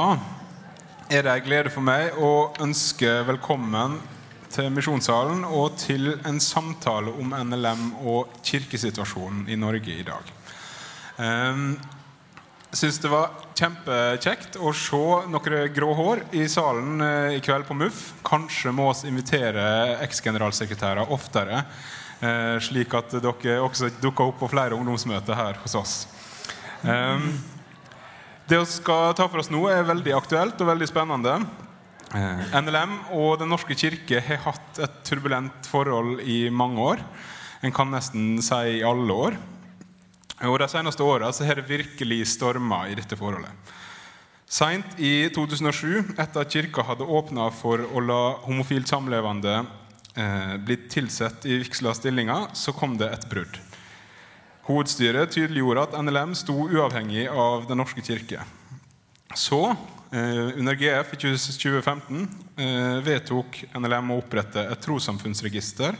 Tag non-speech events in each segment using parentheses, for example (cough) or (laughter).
Er det en glede for meg å ønske velkommen til Misjonssalen og til en samtale om NLM og kirkesituasjonen i Norge i dag. Ehm, Jeg syns det var kjempekjekt å se noen grå hår i salen eh, i kveld på MUF. Kanskje må vi invitere eks-generalsekretærer oftere, eh, slik at dere også dukker opp på flere ungdomsmøter her hos oss. Ehm, det vi skal ta for oss nå, er veldig aktuelt og veldig spennende. Eh, NLM og Den norske kirke har hatt et turbulent forhold i mange år. En kan nesten si i alle år. Og De seneste åra har det virkelig storma i dette forholdet. Seint i 2007, etter at kirka hadde åpna for å la homofilt samlevende eh, bli tilsett i vigsla stillinger, så kom det et brudd. Hovedstyret tydeliggjorde at NLM sto uavhengig av Den norske kirke. Så, eh, under GF i 2015, eh, vedtok NLM å opprette et trossamfunnsregister,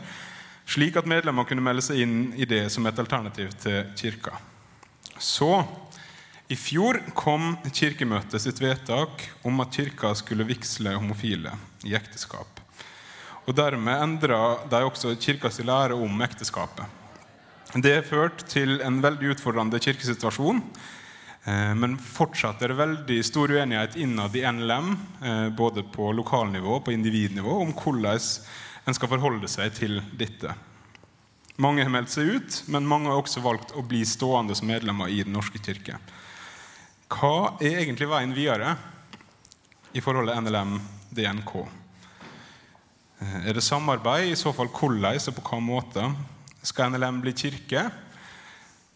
slik at medlemmer kunne melde seg inn i det som et alternativ til kirka. Så, i fjor kom Kirkemøtet sitt vedtak om at kirka skulle vigsle homofile i ekteskap. Og Dermed endra de også kirkas lære om ekteskapet. Det har ført til en veldig utfordrende kirkesituasjon. Eh, Men fortsatt er det veldig stor uenighet innad i NLM, eh, både på lokalnivå og på individnivå, om hvordan en skal forholde seg til dette. Mange har meldt seg ut, men mange har også valgt å bli stående som medlemmer i Den norske kirke. Hva er egentlig veien videre i forholdet NLM-DNK? Eh, Er det samarbeid? I så fall hvordan og på hva måte? Skal NLM bli kirke,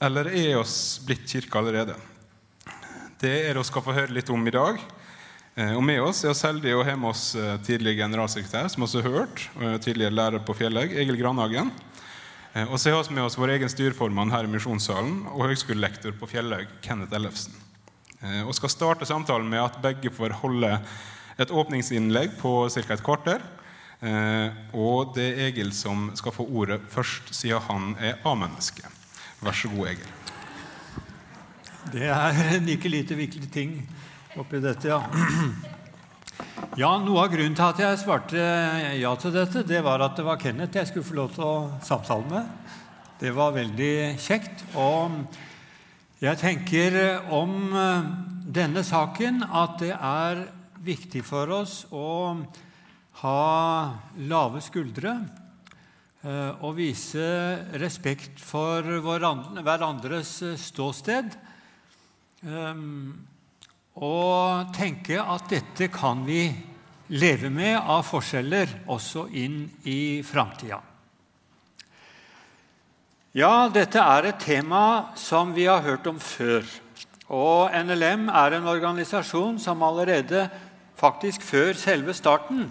eller er oss blitt kirke allerede? Det er det vi skal få høre litt om i dag. Eh, Og med oss er oss heldige å ha med oss eh, tidligere generalsekretær, som også har hørt, og tidligere lærer på Fjellegg, Egil Granhagen. Eh, Og så har vi med oss vår egen styreformann her i Misjonssalen og høgskolelektor på Fjellegg, Kenneth Ellefsen. Og skal starte samtalen med at begge får holde et åpningsinnlegg på ca. et kvarter. Eh, Og det er Egil som skal få ordet først, siden han er A-menneske. Vær så god, Egil. Det er en ikke lite viktig ting oppi dette, ja. Ja, Noe av grunnen til at jeg svarte ja til dette, det var at det var Kenneth jeg skulle få lov til å samtale med. Det var veldig kjekt. Og jeg tenker om denne saken at det er viktig for oss å ha lave skuldre eh, og vise respekt for hverandres ståsted. Um, og tenke at dette kan vi leve med av forskjeller også inn i framtida. Ja, dette er et tema som vi har hørt om før. Og NLM er en organisasjon som allerede faktisk før selve starten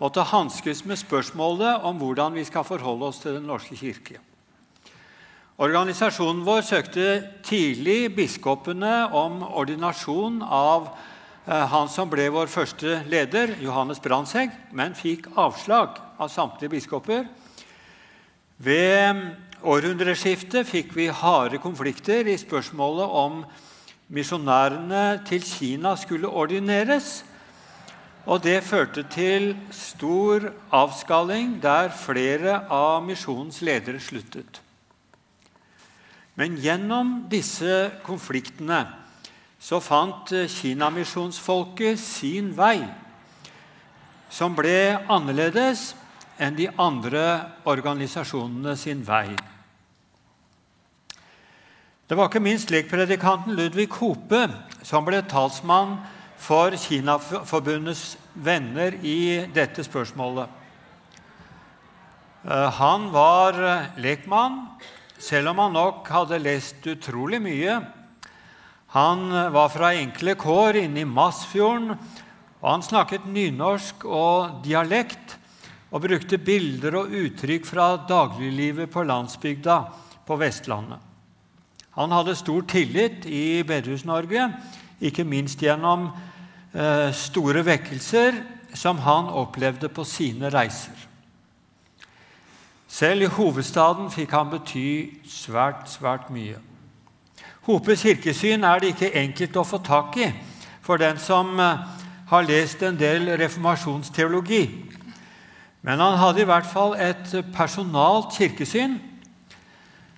måtte hanskes med spørsmålet om hvordan vi skal forholde oss til Den norske kirke. Organisasjonen vår søkte tidlig biskopene om ordinasjon av eh, han som ble vår første leder, Johannes Brandtzæg, men fikk avslag av samtlige biskoper. Ved århundreskiftet fikk vi harde konflikter i spørsmålet om misjonærene til Kina skulle ordineres. Og det førte til stor avskalling, der flere av misjonens ledere sluttet. Men gjennom disse konfliktene så fant kinamisjonsfolket sin vei, som ble annerledes enn de andre organisasjonene sin vei. Det var ikke minst lekpredikanten Ludvig Hope som ble talsmann for Kinaforbundets venner i dette spørsmålet. Eh, Han var lekmann, selv om han nok hadde lest utrolig mye. Han var fra enkle kår inne i Masfjorden, og han snakket nynorsk og dialekt og brukte bilder og uttrykk fra dagliglivet på landsbygda på Vestlandet. Han hadde stor tillit i Bedehus-Norge, ikke minst gjennom eh, store vekkelser som han opplevde på sine reiser. Selv i hovedstaden fikk han bety svært, svært mye. Hopes kirkesyn er det ikke enkelt å få tak i, for den som eh, har lest en del reformasjonsteologi. Men han hadde i hvert fall et personalt kirkesyn.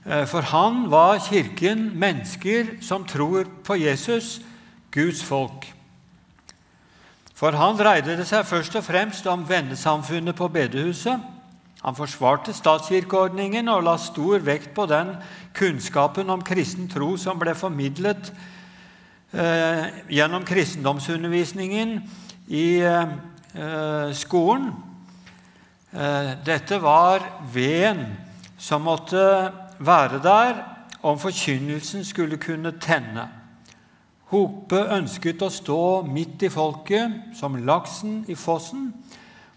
Eh, for han var Kirken mennesker som tror på Jesus, Guds folk. For han dreide det seg først og fremst om vennesamfunnet på bedehuset. Han forsvarte statskirkeordningen og la stor vekt på den kunnskapen om kristen tro som ble formidlet eh, gjennom kristendomsundervisningen i eh, skolen. Eh, dette var veden som måtte være der om forkynnelsen skulle kunne tenne. Hope ønsket å stå midt i folket, som laksen i fossen,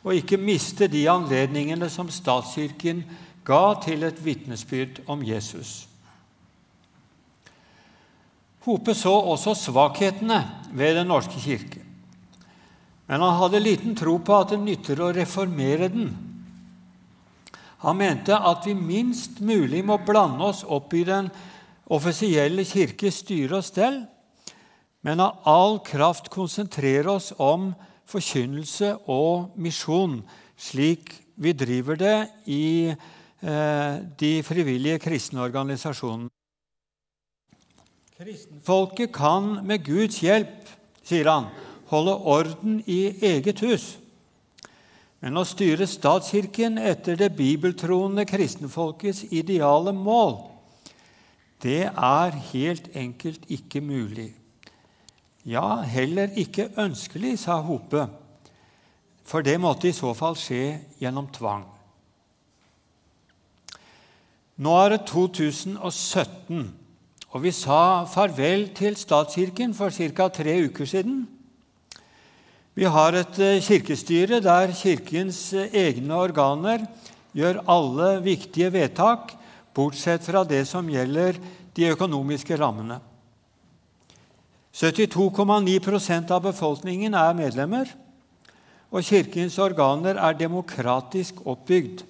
og ikke miste de anledningene som statskirken ga til et vitnesbyrd om Jesus. Hope så også svakhetene ved Den norske kirke. Men han hadde liten tro på at det nytter å reformere den. Han mente at vi minst mulig må blande oss opp i den offisielle kirkes styre og stell, men av all kraft konsentrere oss om forkynnelse og misjon, slik vi driver det i eh, de frivillige kristne organisasjonene. Kristenfolket kan med Guds hjelp, sier han, holde orden i eget hus. Men å styre statskirken etter det bibeltroende kristenfolkets ideale mål, det er helt enkelt ikke mulig. Ja, heller ikke ønskelig, sa Hope, for det måtte i så fall skje gjennom tvang. Nå er det 2017, og vi sa farvel til statskirken for ca. tre uker siden. Vi har et eh, kirkestyre der Kirkens eh, egne organer gjør alle viktige vedtak, bortsett fra det som gjelder de økonomiske rammene. 72,9% av befolkningen er medlemmer, og Kirkens organer er demokratisk oppbygd.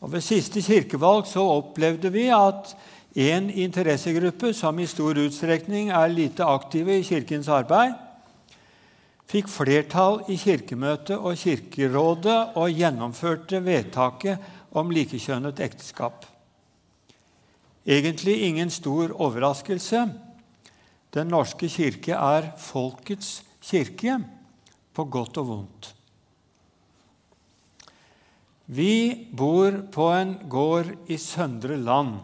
Og Ved siste kirkevalg så opplevde vi at en interessegruppe, som i stor utstrekning er lite aktive i Kirkens arbeid, fikk flertall i Kirkemøtet og Kirkerådet og gjennomførte vedtaket om likekjønnet ekteskap. Egentlig ingen stor overraskelse. Den norske kirke er folkets kirke, på godt og vondt. Vi bor på en gård i Søndre Land,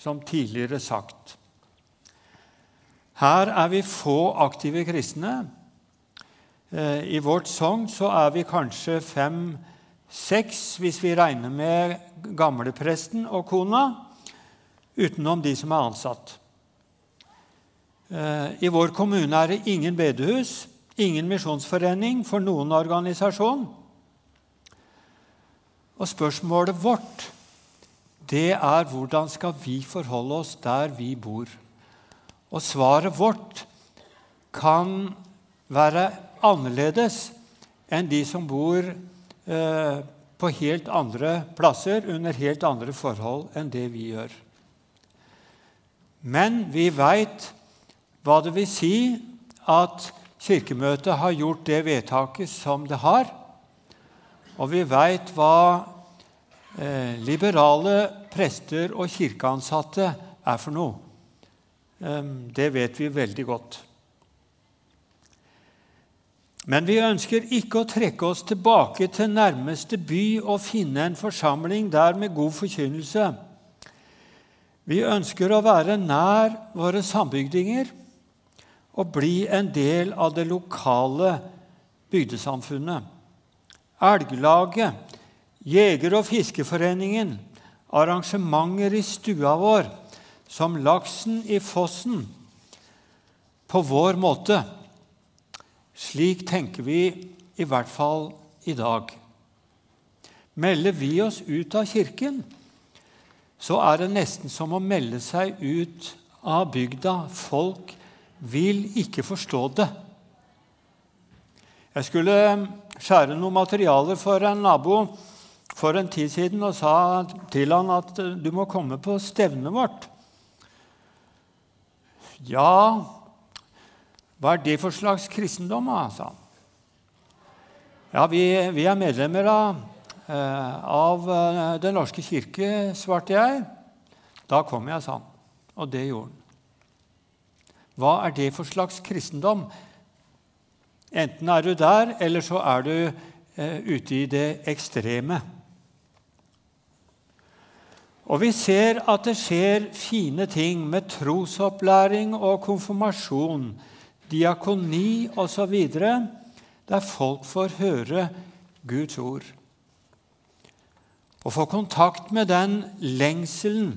som tidligere sagt. Her er vi få aktive kristne. Eh, I vårt sogn er vi kanskje fem-seks, hvis vi regner med gamlepresten og kona, utenom de som er ansatt. Eh, I vår kommune er det ingen bedehus, ingen misjonsforening for noen organisasjon. Og spørsmålet vårt det er hvordan skal vi forholde oss der vi bor? Og svaret vårt kan være annerledes enn de som bor eh, på helt andre plasser under helt andre forhold enn det vi gjør. Men vi veit hva det vil si at Kirkemøtet har gjort det vedtaket som det har. Og vi veit hva eh, liberale prester og kirkeansatte er for noe. Eh, det vet vi veldig godt. Men vi ønsker ikke å trekke oss tilbake til nærmeste by og finne en forsamling der med god forkynnelse. Vi ønsker å være nær våre sambygdinger å bli en del av det lokale bygdesamfunnet. Elglaget, Jeger- og fiskeforeningen, arrangementer i stua vår, som laksen i fossen, på vår måte. Slik tenker vi i hvert fall i dag. Melder vi oss ut av kirken, så er det nesten som å melde seg ut av bygda. Folk vil ikke forstå det. Jeg skulle skjære noe materiale for en nabo for en tid siden og sa til han at du må komme på stevnet vårt. Ja, Hva er det for slags kristendom? sa han. Ja, vi, vi er medlemmer av, eh, av eh, Den norske kirke, svarte jeg. Da kom jeg, sa han. Og det gjorde han. Hva er det for slags kristendom? Enten er du der, eller så er du eh, ute i det ekstreme. Og vi ser at det skjer fine ting med trosopplæring og konfirmasjon, diakoni osv der folk får høre Guds ord. Å få kontakt med den lengselen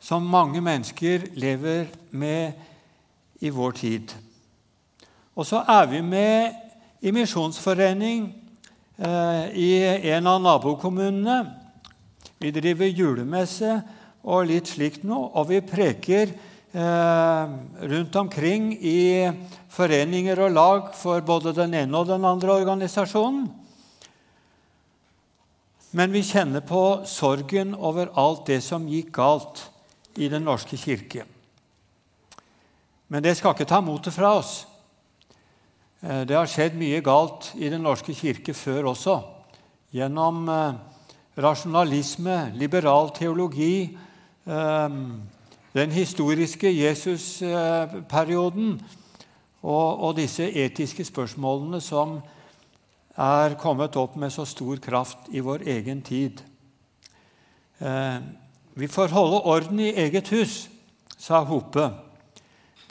som mange mennesker lever med i vår tid. Og så er vi med i misjonsforening eh, i en av nabokommunene. Vi driver julemesse og litt slikt noe, og vi preker eh, rundt omkring i foreninger og lag for både den ene og den andre organisasjonen. Men vi kjenner på sorgen over alt det som gikk galt i Den norske kirke. Men det skal ikke ta motet fra oss. Eh, det har skjedd mye galt i Den norske kirke før også. Gjennom eh, rasjonalisme, liberal teologi, eh, den historiske Jesusperioden og, disse etiske spørsmålene som er kommet opp med så stor kraft i vår egen tid. Vi får holde orden i eget hus, sa Hope.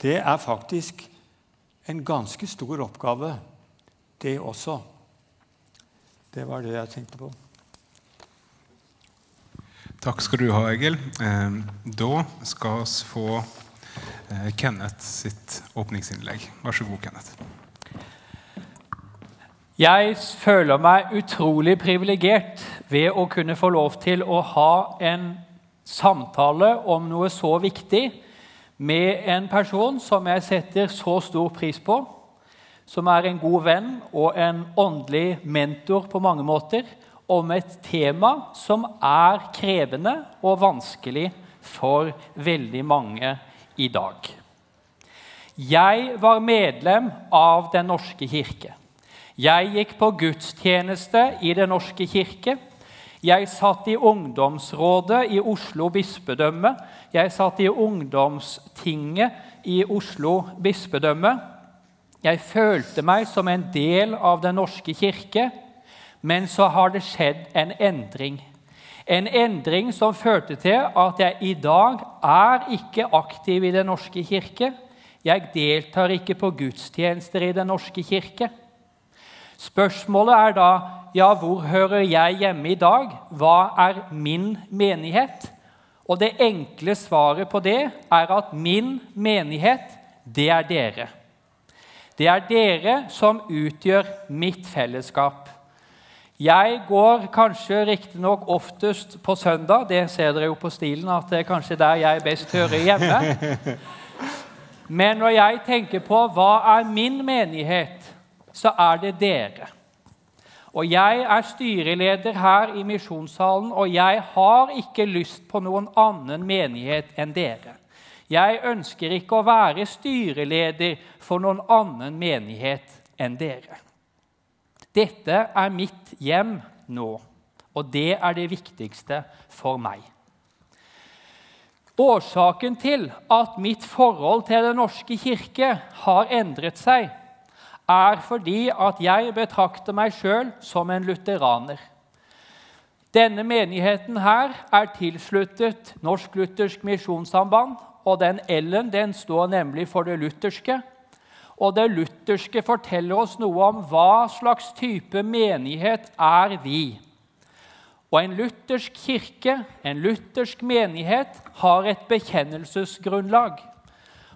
Det er faktisk en ganske stor oppgave, det også. Det var det jeg tenkte på. Takk skal du ha, Egil. Eh, da skal vi få Eh, Kenneth sitt åpningsinnlegg. Vær så god, Kenneth. Jeg føler meg utrolig privilegert ved å kunne få lov til å ha en samtale om noe så viktig med en person som jeg setter så stor pris på, som er en god venn og en åndelig mentor på mange måter, om et tema som er krevende og vanskelig for veldig mange i dag. Jeg var medlem av Den norske kirke. Jeg gikk på gudstjeneste i Den norske kirke. Jeg satt i ungdomsrådet i Oslo bispedømme. Jeg satt i ungdomstinget i Oslo bispedømme. Jeg følte meg som en del av Den norske kirke, men så har det skjedd en endring. En endring som førte til at jeg i dag er ikke aktiv i Den norske kirke. Jeg deltar ikke på gudstjenester i Den norske kirke. Spørsmålet er da ja, hvor hører jeg hjemme i dag? Hva er min menighet? Og det enkle svaret på det er at min menighet, det er dere. Det er dere som utgjør mitt fellesskap. Jeg går kanskje riktignok oftest på søndag. Det ser dere jo på stilen at det er kanskje der jeg best hører hjemme. Men når jeg tenker på hva er min menighet, så er det dere. Og jeg er styreleder her i Misjonssalen, og jeg har ikke lyst på noen annen menighet enn dere. Jeg ønsker ikke å være styreleder for noen annen menighet enn dere. Dette er mitt hjem nå, og det er det viktigste for meg. Årsaken til at mitt forhold til Den norske kirke har endret seg, er fordi at jeg betrakter meg sjøl som en lutheraner. Denne menigheten her er tilsluttet Norsk Luthersk Misjonssamband, og den L-en den står nemlig for det lutherske. Og det lutherske forteller oss noe om hva slags type menighet er vi. Og en luthersk kirke, en luthersk menighet, har et bekjennelsesgrunnlag.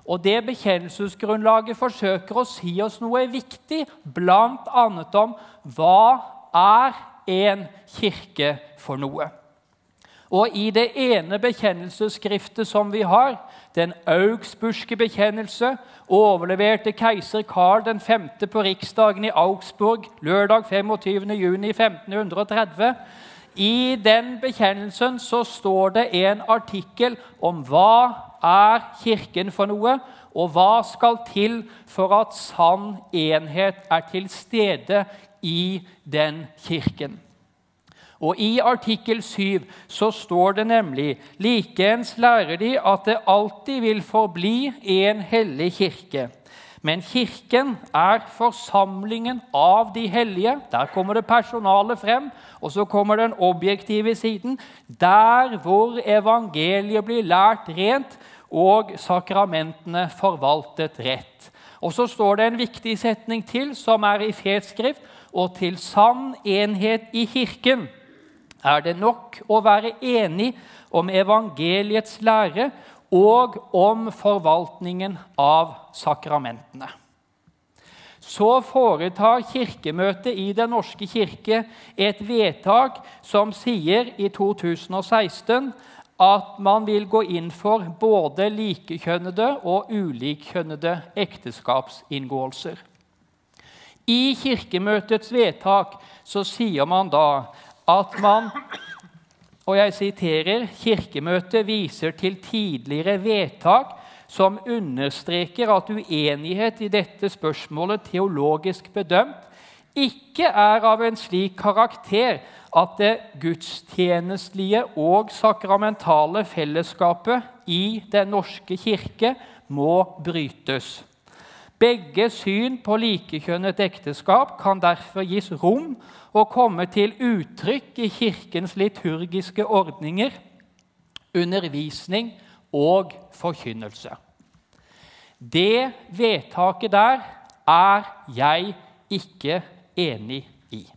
Og det bekjennelsesgrunnlaget forsøker å si oss noe viktig, bl.a. om hva er en kirke for noe. Og i det ene bekjennelsesskriftet som vi har, den augsburgske bekjennelse, overleverte keiser Karl 5. på riksdagen i Augsburg lørdag 25.6.1530. I den bekjennelsen så står det en artikkel om hva er Kirken for noe, Og hva skal til for at sann enhet er til stede i den kirken? Og I artikkel 7 så står det nemlig likeens lærer de at det alltid vil forbli en hellig kirke. Men Kirken er forsamlingen av de hellige. Der kommer det personalet frem. Og så kommer den objektive siden. Der hvor evangeliet blir lært rent og sakramentene forvaltet rett. Og så står det en viktig setning til, som er i fetskrift. Og til sann enhet i Kirken er det nok å være enig om evangeliets lære og om forvaltningen av sakramentene. Så foretar Kirkemøtet i Den norske kirke et vedtak som sier i 2016 at man vil gå inn for både likekjønnede og ulikkjønnede ekteskapsinngåelser. I Kirkemøtets vedtak så sier man da at man og jeg siterer Kirkemøtet viser til tidligere vedtak som understreker at uenighet i dette spørsmålet teologisk bedømt ikke er av en slik karakter at det gudstjenestlige og sakramentale fellesskapet i Den norske kirke må brytes. Begge syn på likekjønnet ekteskap kan derfor gis rom og komme til uttrykk i Kirkens liturgiske ordninger, undervisning og forkynnelse. Det vedtaket der er jeg ikke i.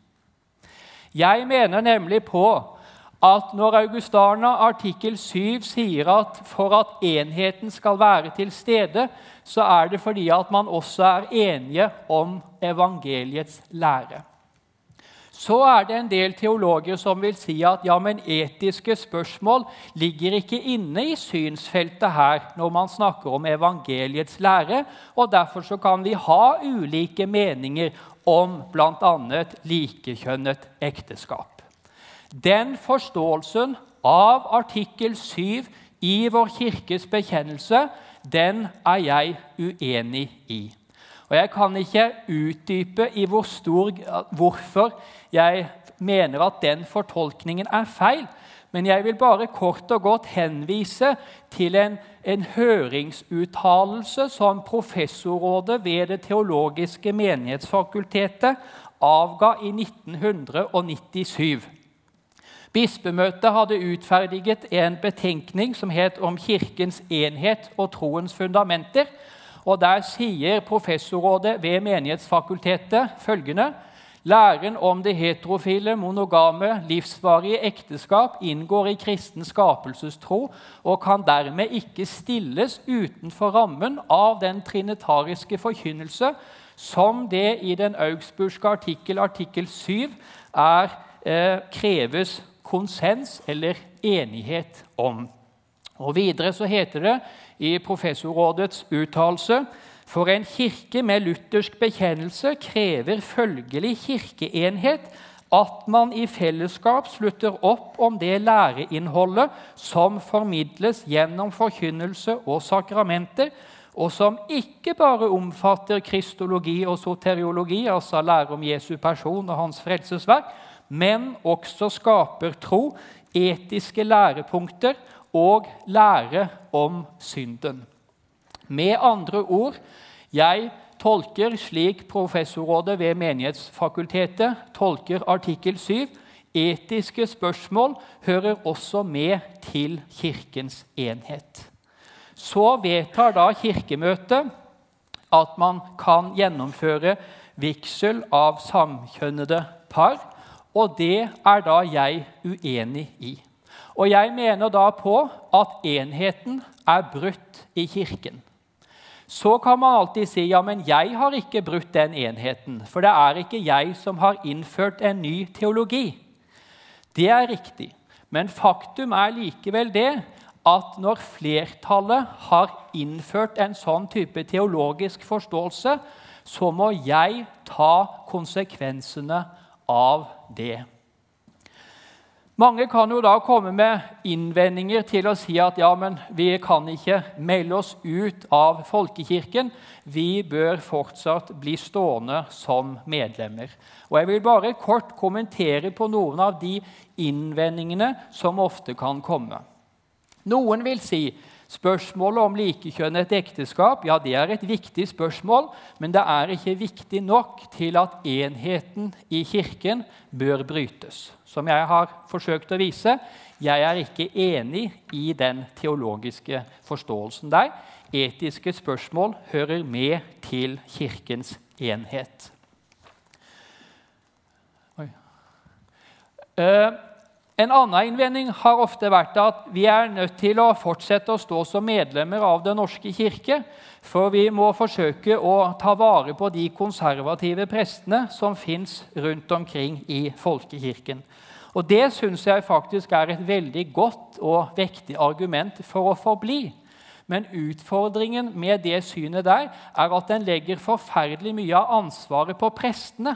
Jeg mener nemlig på at når Augustana artikkel 7 sier at for at enheten skal være til stede, så er det fordi at man også er enige om evangeliets lære. Så er det en del teologer som vil si at ja, men etiske spørsmål ligger ikke inne i synsfeltet her når man snakker om evangeliets lære, og derfor så kan vi ha ulike meninger om bl.a. likekjønnet ekteskap. Den forståelsen av artikkel 7 i vår kirkes bekjennelse, den er jeg uenig i. Og Jeg kan ikke utdype i hvor stor, hvorfor jeg mener at den fortolkningen er feil. Men jeg vil bare kort og godt henvise til en, en høringsuttalelse som professorrådet ved Det teologiske menighetsfakultetet avga i 1997. Bispemøtet hadde utferdiget en betenkning som het 'Om Kirkens enhet og troens fundamenter'. Og Der sier professorrådet ved Menighetsfakultetet følgende Læren om det heterofile, monogame, livsvarige ekteskap inngår i kristen skapelsestro og kan dermed ikke stilles utenfor rammen av den trinitariske forkynnelse som det i den augsburgske artikkel, artikkel 7, er, eh, kreves konsens eller enighet om. Og Videre så heter det i professorrådets uttalelse for en kirke med luthersk bekjennelse krever følgelig kirkeenhet at man i fellesskap slutter opp om det læreinnholdet som formidles gjennom forkynnelse og sakramenter, og som ikke bare omfatter kristologi og soteriologi, altså lære om Jesu person og hans frelsesverk, men også skaper tro, etiske lærepunkter og lære om synden. Med andre ord jeg tolker slik professorrådet ved Menighetsfakultetet tolker artikkel 7. Etiske spørsmål hører også med til Kirkens enhet. Så vedtar da Kirkemøtet at man kan gjennomføre vigsel av samkjønnede par. Og det er da jeg uenig i. Og jeg mener da på at enheten er brutt i Kirken. Så kan man alltid si ja, men jeg har ikke brutt den enheten, for det er ikke jeg som har innført en ny teologi. Det er riktig, men faktum er likevel det at når flertallet har innført en sånn type teologisk forståelse, så må jeg ta konsekvensene av det. Mange kan jo da komme med innvendinger til å si at ja, men vi kan ikke melde oss ut av folkekirken. Vi bør fortsatt bli stående som medlemmer. Og Jeg vil bare kort kommentere på noen av de innvendingene som ofte kan komme. Noen vil si Spørsmålet om likekjønnet ekteskap ja, det er et viktig spørsmål, men det er ikke viktig nok til at enheten i Kirken bør brytes. Som jeg har forsøkt å vise, jeg er ikke enig i den teologiske forståelsen der. Etiske spørsmål hører med til Kirkens enhet. Oi. Uh, en annen innvending har ofte vært at vi er nødt til å fortsette å stå som medlemmer av Den norske kirke, for vi må forsøke å ta vare på de konservative prestene som fins rundt omkring i folkekirken. Og Det syns jeg faktisk er et veldig godt og vektig argument for å forbli. Men utfordringen med det synet der er at den legger forferdelig mye av ansvaret på prestene.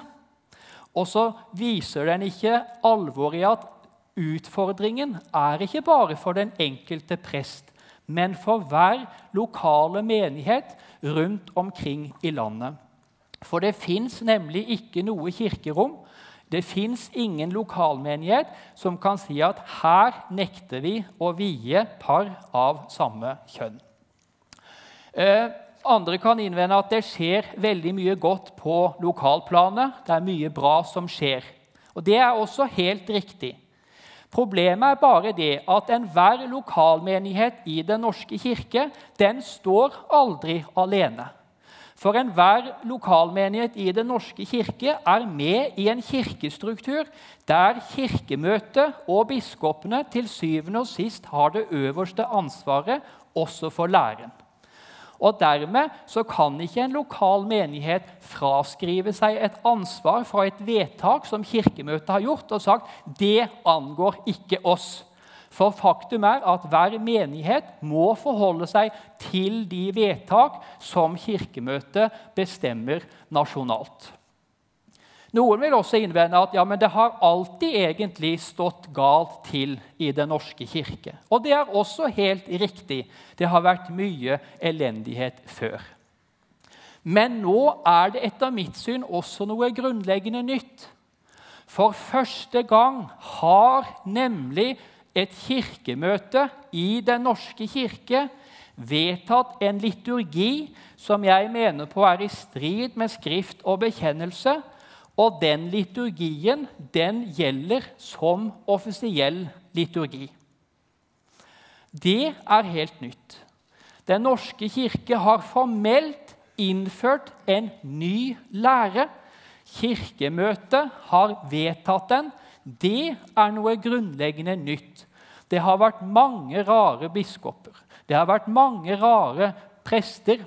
Og så viser den ikke alvoret i at Utfordringen er ikke bare for den enkelte prest, men for hver lokale menighet rundt omkring i landet. For det fins nemlig ikke noe kirkerom. Det fins ingen lokalmenighet som kan si at her nekter vi å vie par av samme kjønn. Eh, andre kan innvende at det skjer veldig mye godt på lokalplanet. Det er mye bra som skjer. Og Det er også helt riktig. Problemet er bare det at enhver lokalmenighet i Den norske kirke den står aldri alene. For enhver lokalmenighet i Den norske kirke er med i en kirkestruktur der Kirkemøtet og biskopene til syvende og sist har det øverste ansvaret også for læren. Og Dermed så kan ikke en lokal menighet fraskrive seg et ansvar fra et vedtak som Kirkemøtet har gjort, og sagt det angår ikke oss. For faktum er at hver menighet må forholde seg til de vedtak som Kirkemøtet bestemmer nasjonalt. Noen vil også innvende at ja, det har alltid egentlig stått galt til i Den norske kirke. Og det er også helt riktig. Det har vært mye elendighet før. Men nå er det etter mitt syn også noe grunnleggende nytt. For første gang har nemlig et kirkemøte i Den norske kirke vedtatt en liturgi som jeg mener på er i strid med Skrift og bekjennelse, og den liturgien den gjelder som offisiell liturgi. Det er helt nytt. Den norske kirke har formelt innført en ny lære. Kirkemøtet har vedtatt den. Det er noe grunnleggende nytt. Det har vært mange rare biskoper. Det har vært mange rare prester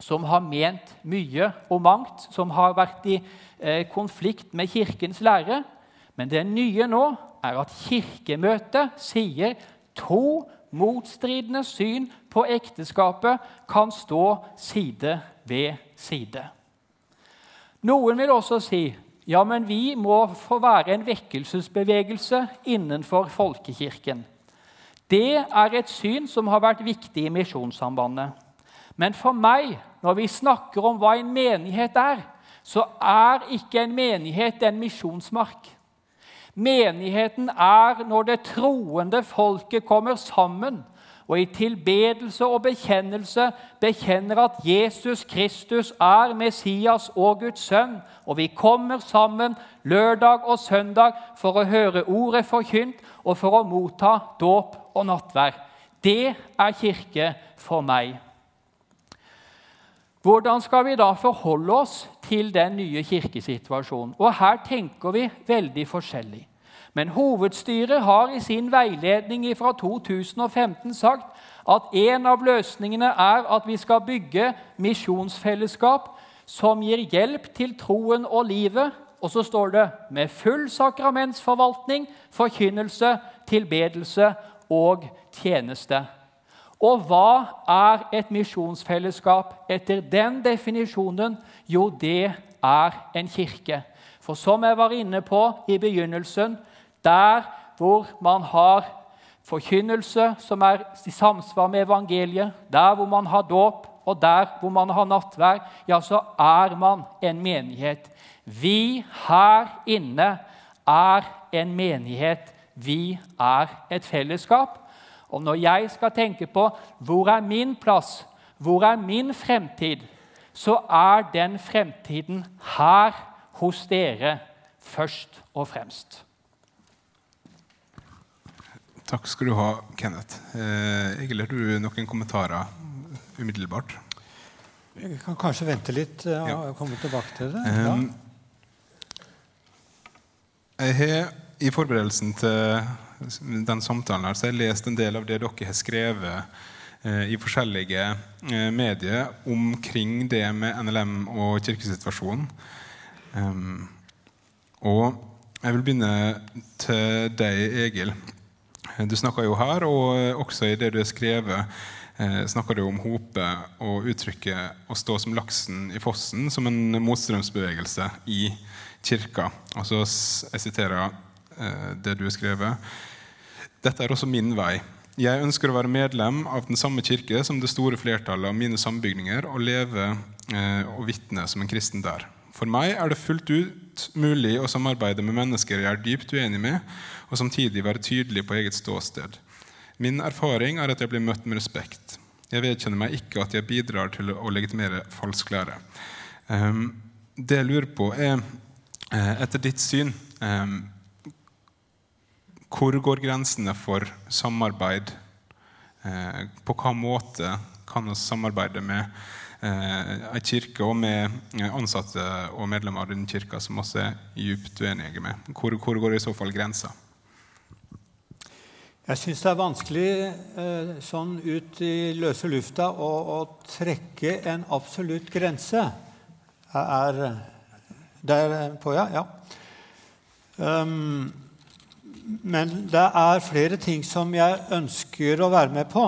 som har ment mye og mangt, som har vært i konflikt med Kirkens lære. Men det nye nå er at Kirkemøtet sier to motstridende syn på ekteskapet kan stå side ved side. Noen vil også si ja, men vi må få være en vekkelsesbevegelse innenfor folkekirken. Det er et syn som har vært viktig i Misjonssambandet. Men for meg, når vi snakker om hva en menighet er, så er ikke en menighet en misjonsmark. Menigheten er når det troende folket kommer sammen og i tilbedelse og bekjennelse bekjenner at Jesus Kristus er Messias og Guds sønn, og vi kommer sammen lørdag og søndag for å høre ordet forkynt og for å motta dåp og nattvær. Det er kirke for meg. Hvordan skal vi da forholde oss til den nye kirkesituasjonen? Og Her tenker vi veldig forskjellig. Men hovedstyret har i sin veiledning fra 2015 sagt at en av løsningene er at vi skal bygge misjonsfellesskap som gir hjelp til troen og livet. Og så står det med full sakramentsforvaltning, forkynnelse, tilbedelse og tjeneste. Og hva er et misjonsfellesskap etter den definisjonen? Jo, det er en kirke. For som jeg var inne på i begynnelsen, der hvor man har forkynnelse som er i samsvar med evangeliet, der hvor man har dåp, og der hvor man har nattvær, ja, så er man en menighet. Vi her inne er en menighet. Vi er et fellesskap. Og når jeg skal tenke på hvor er min plass, hvor er min fremtid, så er den fremtiden her hos dere først og fremst. Takk skal du ha, Kenneth. Eh, Egil, har du noen kommentarer umiddelbart? Vi kan kanskje vente litt eh, og Ja. komme tilbake til det. Ja. Um, jeg har i forberedelsen til den samtalen her, så har jeg lest en del av det dere har skrevet eh, i forskjellige eh, medier omkring det med NLM og kirkesituasjonen. Um, og jeg vil begynne til deg, Egil. Du snakka jo her, og også i det du har skrevet, eh, snakker du om Hope og uttrykket 'å stå som laksen i fossen' som en motstrømsbevegelse i kirka. Og så jeg siterer eh, det du har skrevet. Dette er også min vei. Jeg ønsker å være medlem av den samme kirke som det store flertallet av mine sambygninger og leve eh, og vitne som en kristen der. For meg er det fullt ut mulig å samarbeide med mennesker jeg er dypt uenig med, og samtidig være tydelig på eget ståsted. Min erfaring er at jeg blir møtt med respekt. Jeg vedkjenner meg ikke at jeg bidrar til å legitimere falsk lære. Um, det jeg lurer på, er eh, etter ditt syn um, hvor går grensene for samarbeid? Eh, på hva måte kan vi samarbeide med eh, en kirke og med eh, ansatte og medlemmer av den kirka som også er djupt uenige med? Hvor, hvor går i så fall grensa? Jeg syns det er vanskelig sånn ut i løse lufta å, å trekke en absolutt grense. Er der på, ja? Ja. Um, men det er flere ting som jeg ønsker å være med på.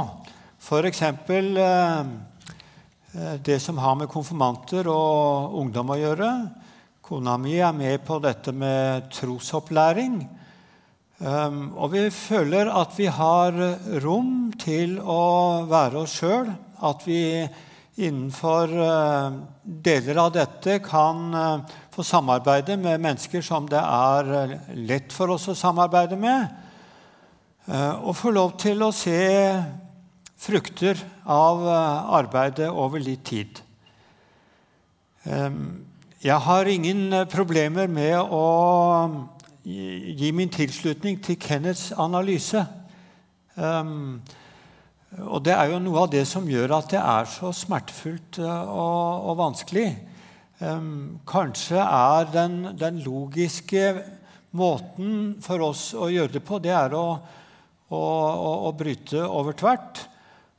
F.eks. Eh, det som har med konfirmanter og ungdom å gjøre. Kona mi er med på dette med trosopplæring. Um, og vi føler at vi har rom til å være oss sjøl. At vi innenfor uh, deler av dette kan få samarbeide med mennesker som det er uh, lett for oss å samarbeide med. og få lov til å se frukter av arbeidet over litt tid. Jeg har ingen problemer med å gi min tilslutning til Kenneths analyse. Og det er jo noe av det som gjør at det er så smertefullt og, og, vanskelig. Kanskje er den, den, logiske måten for oss å gjøre det på, det er å, å, å, å bryte over tvert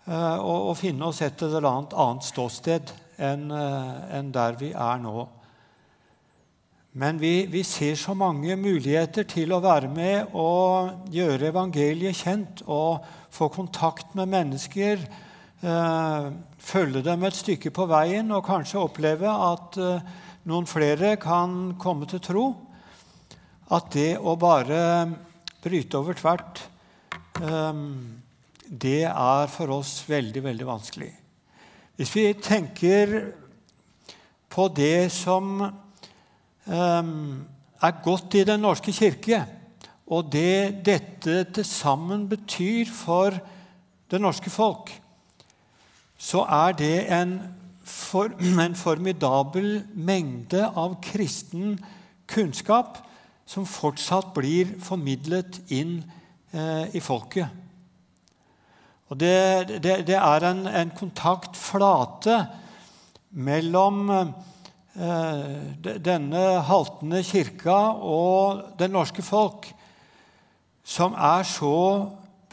uh, og, finne oss et eller annet annet ståsted enn en der vi er nå. Men vi, vi, ser så mange muligheter til å være med og gjøre evangeliet kjent og få kontakt med mennesker. Eh, følge dem et stykke på veien og kanskje oppleve at eh, noen flere kan komme til tro. At det å bare bryte over tvert, eh, det er for oss veldig, veldig vanskelig. Hvis vi tenker på det som er godt i Den norske kirke, og det dette til sammen betyr for det norske folk, så er det en, for, en formidabel mengde av kristen kunnskap som fortsatt blir formidlet inn eh, i folket. Og det, det, det er en, en kontaktflate mellom denne haltende kirka og det norske folk, som er så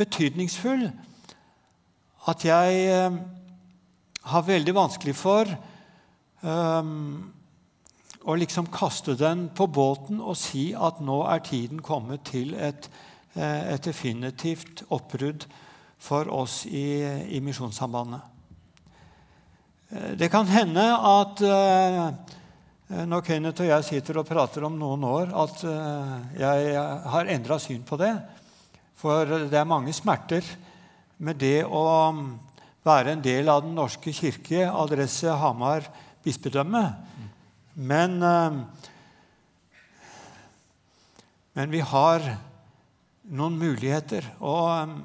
betydningsfull at jeg har veldig vanskelig for um, å liksom kaste den på båten og si at nå er tiden kommet til et, et definitivt oppbrudd for oss i, i Misjonssambandet. Det kan hende at uh, når Kenneth og jeg sitter og prater om noen år, at jeg har endra syn på det. For det er mange smerter med det å være en del av Den norske kirke, adresse Hamar bispedømme. Men, men vi har noen muligheter. Og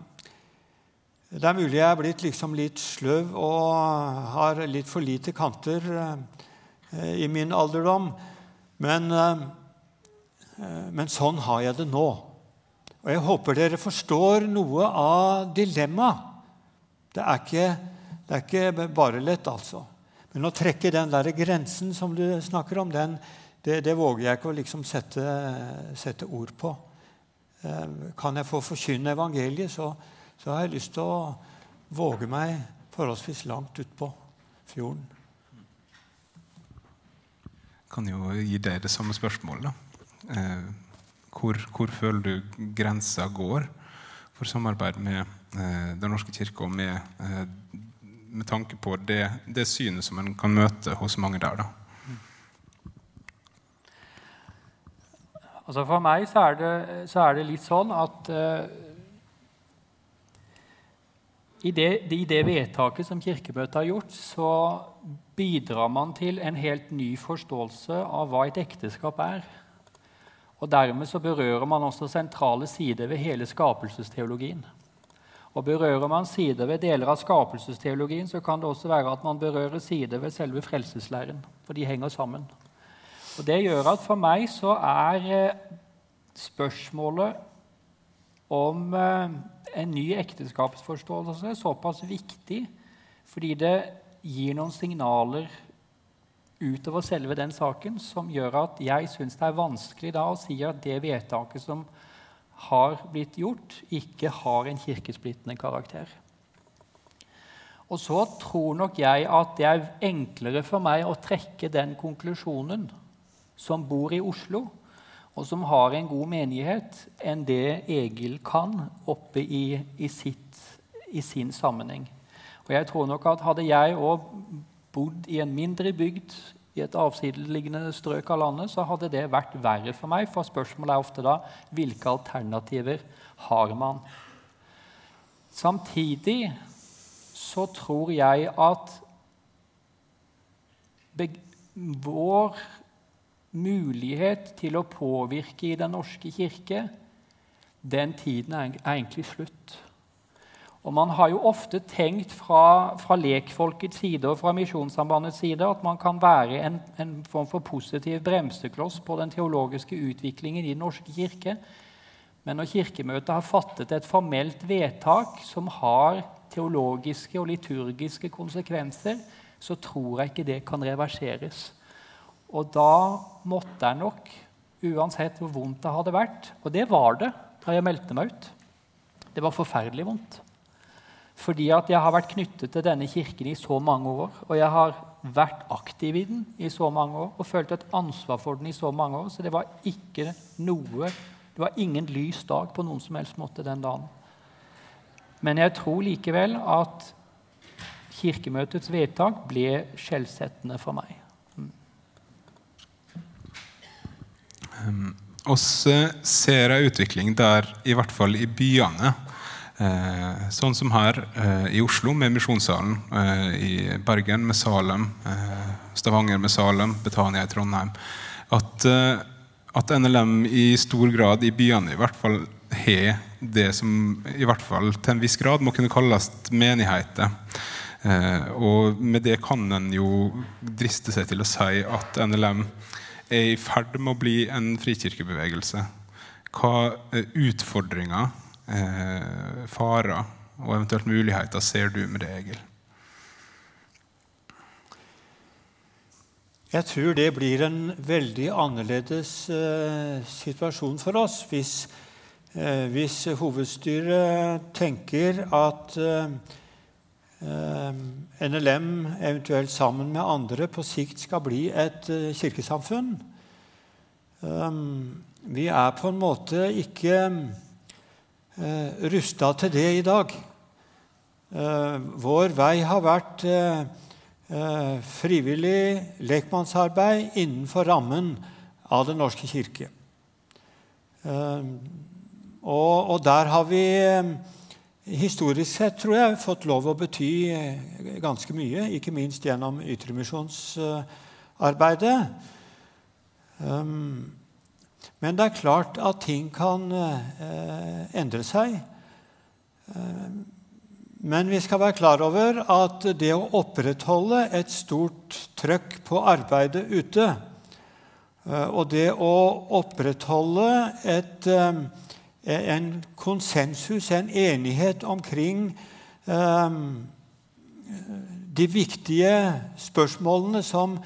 det er mulig jeg er blitt liksom litt sløv og har litt for lite kanter i min alderdom. Men, men sånn har jeg det nå. Og jeg håper dere forstår noe av dilemmaet. Det, det, er ikke bare lett, altså. Men å trekke den der grensen som du snakker om, den, det, det, våger jeg ikke å liksom sette, sette, ord på. Eh, kan jeg få forkynne evangeliet, så, så, har jeg lyst til å våge meg forholdsvis langt utpå fjorden. Jeg kan jo gi deg det samme spørsmålet. Eh, hvor, hvor føler du grensa går for samarbeid med Den norske kirke, og med, eh, med tanke på det, det, synet som en kan møte hos mange der? da? Altså For meg så er det, så er det litt sånn at uh, i, det, i det, vedtaket som Kirkemøtet har gjort, så bidrar man til en helt ny forståelse av hva et ekteskap er. Og Dermed så berører man også sentrale sider ved hele skapelsesteologien. Og Berører man sider ved deler av skapelsesteologien, så kan det også være at man berører sider ved selve frelseslæren. For de henger sammen. Og Det gjør at for meg så er eh, spørsmålet om eh, en ny ekteskapsforståelse såpass viktig fordi det gir noen signaler utover selve den saken som gjør at jeg syns det er vanskelig da å si at det vedtaket som har blitt gjort, ikke har en kirkesplittende karakter. Og så tror nok jeg at det er enklere for meg å trekke den konklusjonen som bor i Oslo, og som har en god menighet, enn det Egil kan oppe i, i, sitt, i sin sammenheng. Og jeg tror nok at Hadde jeg òg bodd i en mindre bygd i et avsideliggende strøk av landet, så hadde det vært verre for meg. For spørsmålet er ofte da hvilke alternativer har man? Samtidig så tror jeg at vår mulighet til å påvirke i Den norske kirke, den tiden er egentlig slutt. Og Man har jo ofte tenkt fra, fra lekfolkets side og fra Misjonssambandets side at man kan være en, en, form for positiv bremsekloss på den teologiske utviklingen i Den norske kirke. Men når Kirkemøtet har fattet et formelt vedtak som har teologiske og liturgiske konsekvenser, så tror jeg ikke det kan reverseres. Og da måtte jeg nok, uansett hvor vondt det hadde vært Og det var det da jeg meldte meg ut. Det var forferdelig vondt. Fordi at jeg har vært knyttet til denne kirken i så mange år. Og jeg har vært aktiv i den i så mange år og følt et ansvar for den i så mange år. Så det var ikke noe Det var ingen lys dag på noen som helst måte den dagen. Men jeg tror likevel at Kirkemøtets vedtak ble skjellsettende for meg. Mm. Um, ser en utvikling der, i hvert fall i byene, sånn som her eh, i Oslo med Misjonssalen, eh, i Bergen med Salem, eh, Stavanger med Salem, Betania i Trondheim. At, eh, at, NLM i stor grad i byene i hvert fall har det som i hvert fall til en viss grad må kunne kalles menigheter. Eh, og med det kan en jo driste seg til å si at NLM er i ferd med å bli en frikirkebevegelse. Hva utfordringer eh, farer og eventuelt muligheter ser du med det, Egil? Jeg tror det blir en veldig annerledes eh, situasjon for oss hvis, eh, hvis, hovedstyret tenker at eh, eh NLM, eventuelt sammen med andre, på sikt skal bli et eh, kirkesamfunn. Um, vi er på en måte ikke eh, rusta til det i dag. Eh, vår vei har vært eh, eh, frivillig lekmannsarbeid innenfor rammen av Den norske kirke. Eh, Og, og der har vi eh, historisk sett tror jeg, fått lov å bety ganske mye, ikke minst gjennom ytremisjonsarbeidet. Um, men det er klart at ting kan endre seg. Men vi skal være klar over at det å opprettholde et stort trøkk på arbeidet ute, og det å opprettholde et en konsensus, en enighet omkring de viktige spørsmålene som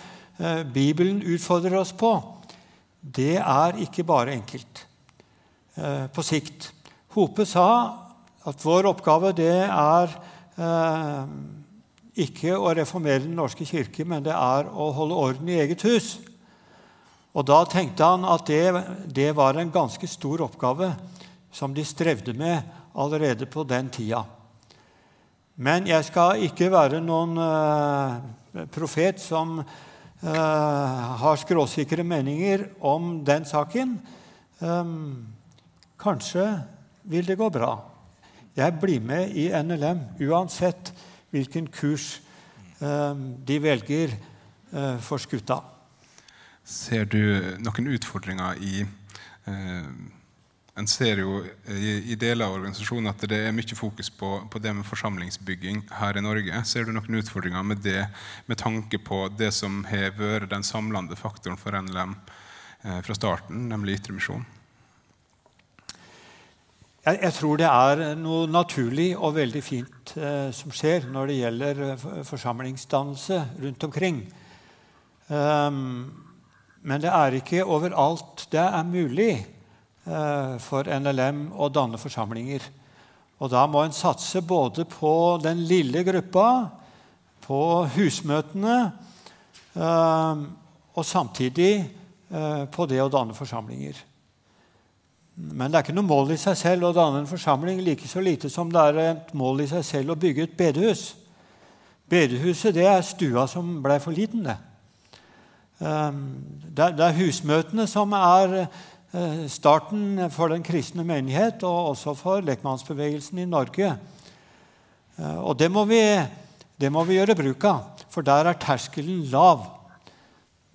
Bibelen utfordrer oss på, det er ikke bare enkelt uh, på sikt. Hope sa at vår oppgave det er uh, ikke å reformere Den norske kirke, men det er å holde orden i eget hus. Og Da tenkte han at det, det var en ganske stor oppgave som de strevde med allerede på den tida. Men jeg skal ikke være noen uh, profet som har skråsikre meninger om den saken. Um, kanskje vil det gå bra. Jeg blir med i NLM uansett hvilken kurs um, de velger uh, for skuta. Ser du noen utfordringer i en ser jo i, i, deler av organisasjonen at det er mye fokus på, på, det med forsamlingsbygging her i Norge. Ser du noen utfordringer med det, med tanke på det som har vært den samlende faktoren for NLM eh, fra starten, nemlig ytremisjon? Jeg, jeg, tror det er noe naturlig og veldig fint eh, som skjer når det gjelder eh, forsamlingsdannelse rundt omkring. Um, men det er ikke overalt det er mulig. Eh, for NLM å danne forsamlinger. Og Da må en satse både på den lille gruppa, på husmøtene, eh, og samtidig eh, på det å danne forsamlinger. Men det er ikke noe mål i seg selv å danne en forsamling, like så lite som det er et mål i seg selv å bygge et bedehus. Bedehuset det er stua som ble for liten. Det. Det er husmøtene som er starten for den kristne menighet og også for lekmannsbevegelsen i Norge. Eh, og det må, vi, det må vi gjøre bruk av, for der er terskelen lav.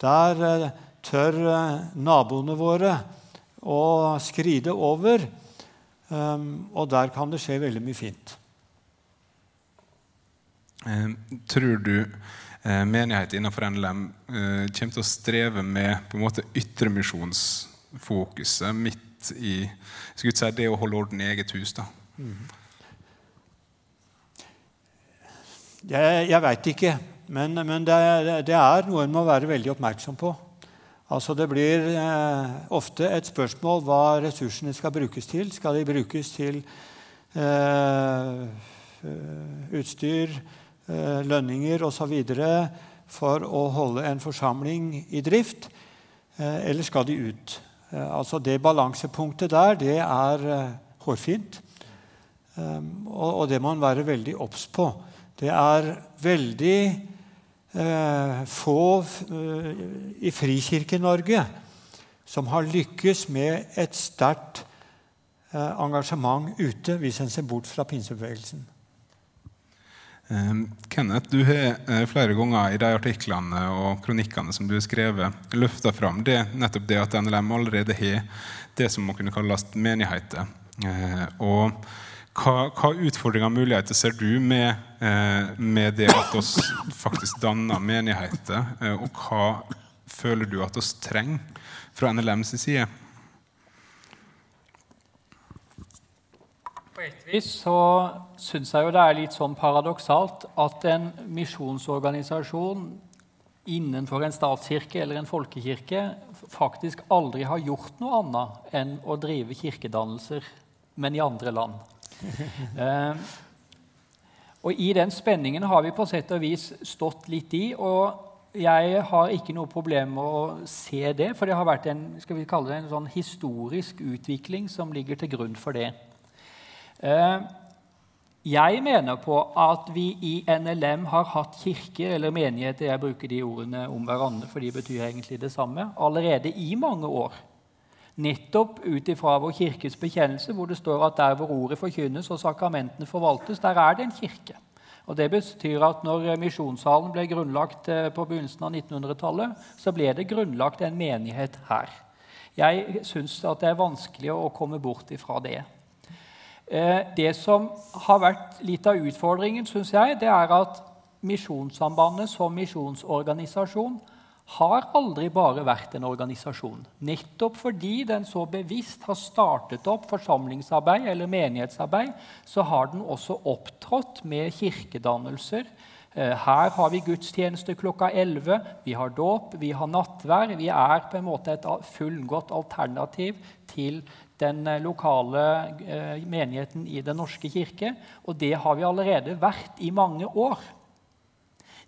Der eh, tør naboene våre å skride over, og der kan det skje veldig mye fint. Tror du menighet innenfor NLM kommer til å streve med på en måte ytremisjons fokuset midt i si, det å holde orden i eget hus? da? Mm. Jeg, jeg veit ikke, men, men det, det, er noe en må være veldig oppmerksom på. Altså Det blir eh, ofte et spørsmål hva ressursene skal brukes til. Skal de brukes til eh, utstyr, eh, lønninger osv. for å holde en forsamling i drift, eh, eller skal de ut? Eh, altså Det balansepunktet der, det er eh, hårfint. Ehm, og det må man være veldig obs på. Det er veldig eh, få i Frikirke-Norge som har lykkes med et sterkt engasjement ute, hvis en ser bort fra pinsebevegelsen. Ehm, Kenneth, du har eh, flere ganger i de artiklene og kronikkene som du har skrevet, løfta fram det, nettopp det at NLM allerede har det som må kunne kalles menigheter. Eh, og hva, hva utfordringer og muligheter ser du med, eh, med det at oss faktisk danner menigheter? Og hva føler du at oss trenger fra NLMs side? På så syns jeg jo det er litt sånn paradoksalt at en misjonsorganisasjon innenfor en statskirke eller en folkekirke faktisk aldri har gjort noe annet enn å drive kirkedannelser, men i andre land. (laughs) eh, og I den spenningen har vi på sett og vis stått litt i. og Jeg har ikke noe problem med å se det, for det har vært en, skal vi kalle det, en sånn historisk utvikling som ligger til grunn for det. Eh, jeg mener på at vi i NLM har hatt kirker eller menigheter jeg bruker de ordene om hverandre, for de betyr egentlig det samme allerede i mange år. Nettopp ut ifra vår kirkes bekjennelse, hvor det står at der hvor ordet forkynnes og sakramentene forvaltes, der er det en kirke. Og Det betyr at når Misjonssalen ble grunnlagt eh, på begynnelsen av 1900-tallet, så ble det grunnlagt en menighet her. Jeg syns det er vanskelig å komme bort ifra det. Eh, det som har vært litt av utfordringen, syns jeg, det er at Misjonssambandet som misjonsorganisasjon har aldri bare vært en organisasjon. Nettopp fordi den så bevisst har startet opp forsamlingsarbeid eller menighetsarbeid, så har den også opptrådt med kirkedannelser. Eh, her har vi gudstjeneste klokka 11, vi har dåp, vi har nattvær. Vi er på en måte et fullgodt alternativ til den eh, lokale eh, menigheten i Den norske kirke. Og det har vi allerede vært i mange år.